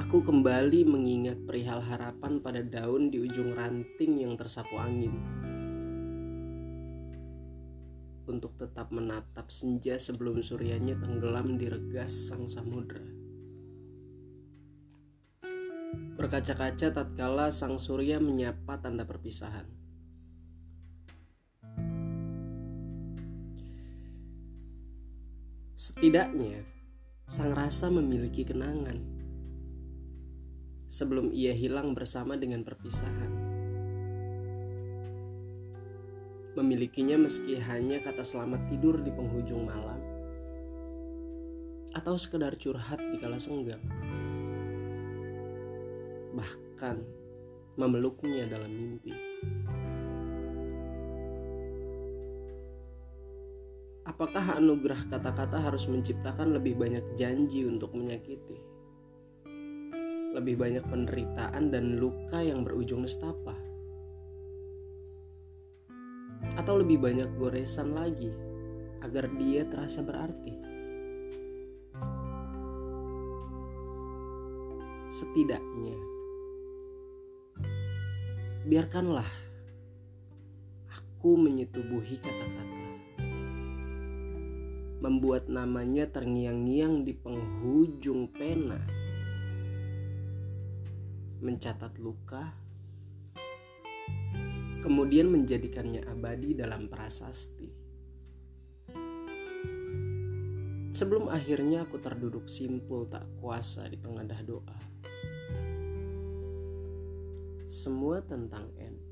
Aku kembali mengingat perihal harapan pada daun di ujung ranting yang tersapu angin. Untuk tetap menatap senja sebelum suryanya tenggelam di regas sang samudra. Berkaca-kaca tatkala sang surya menyapa tanda perpisahan. Setidaknya, sang rasa memiliki kenangan sebelum ia hilang bersama dengan perpisahan. Memilikinya meski hanya kata selamat tidur di penghujung malam atau sekedar curhat di kala senggang. Bahkan memeluknya dalam mimpi. Apakah anugerah kata-kata harus menciptakan lebih banyak janji untuk menyakiti? Lebih banyak penderitaan dan luka yang berujung nestapa? Atau lebih banyak goresan lagi agar dia terasa berarti? Setidaknya, biarkanlah aku menyetubuhi kata-kata, membuat namanya terngiang-ngiang di penghujung pena mencatat luka, kemudian menjadikannya abadi dalam prasasti. Sebelum akhirnya aku terduduk simpul tak kuasa di pengadah doa. Semua tentang N.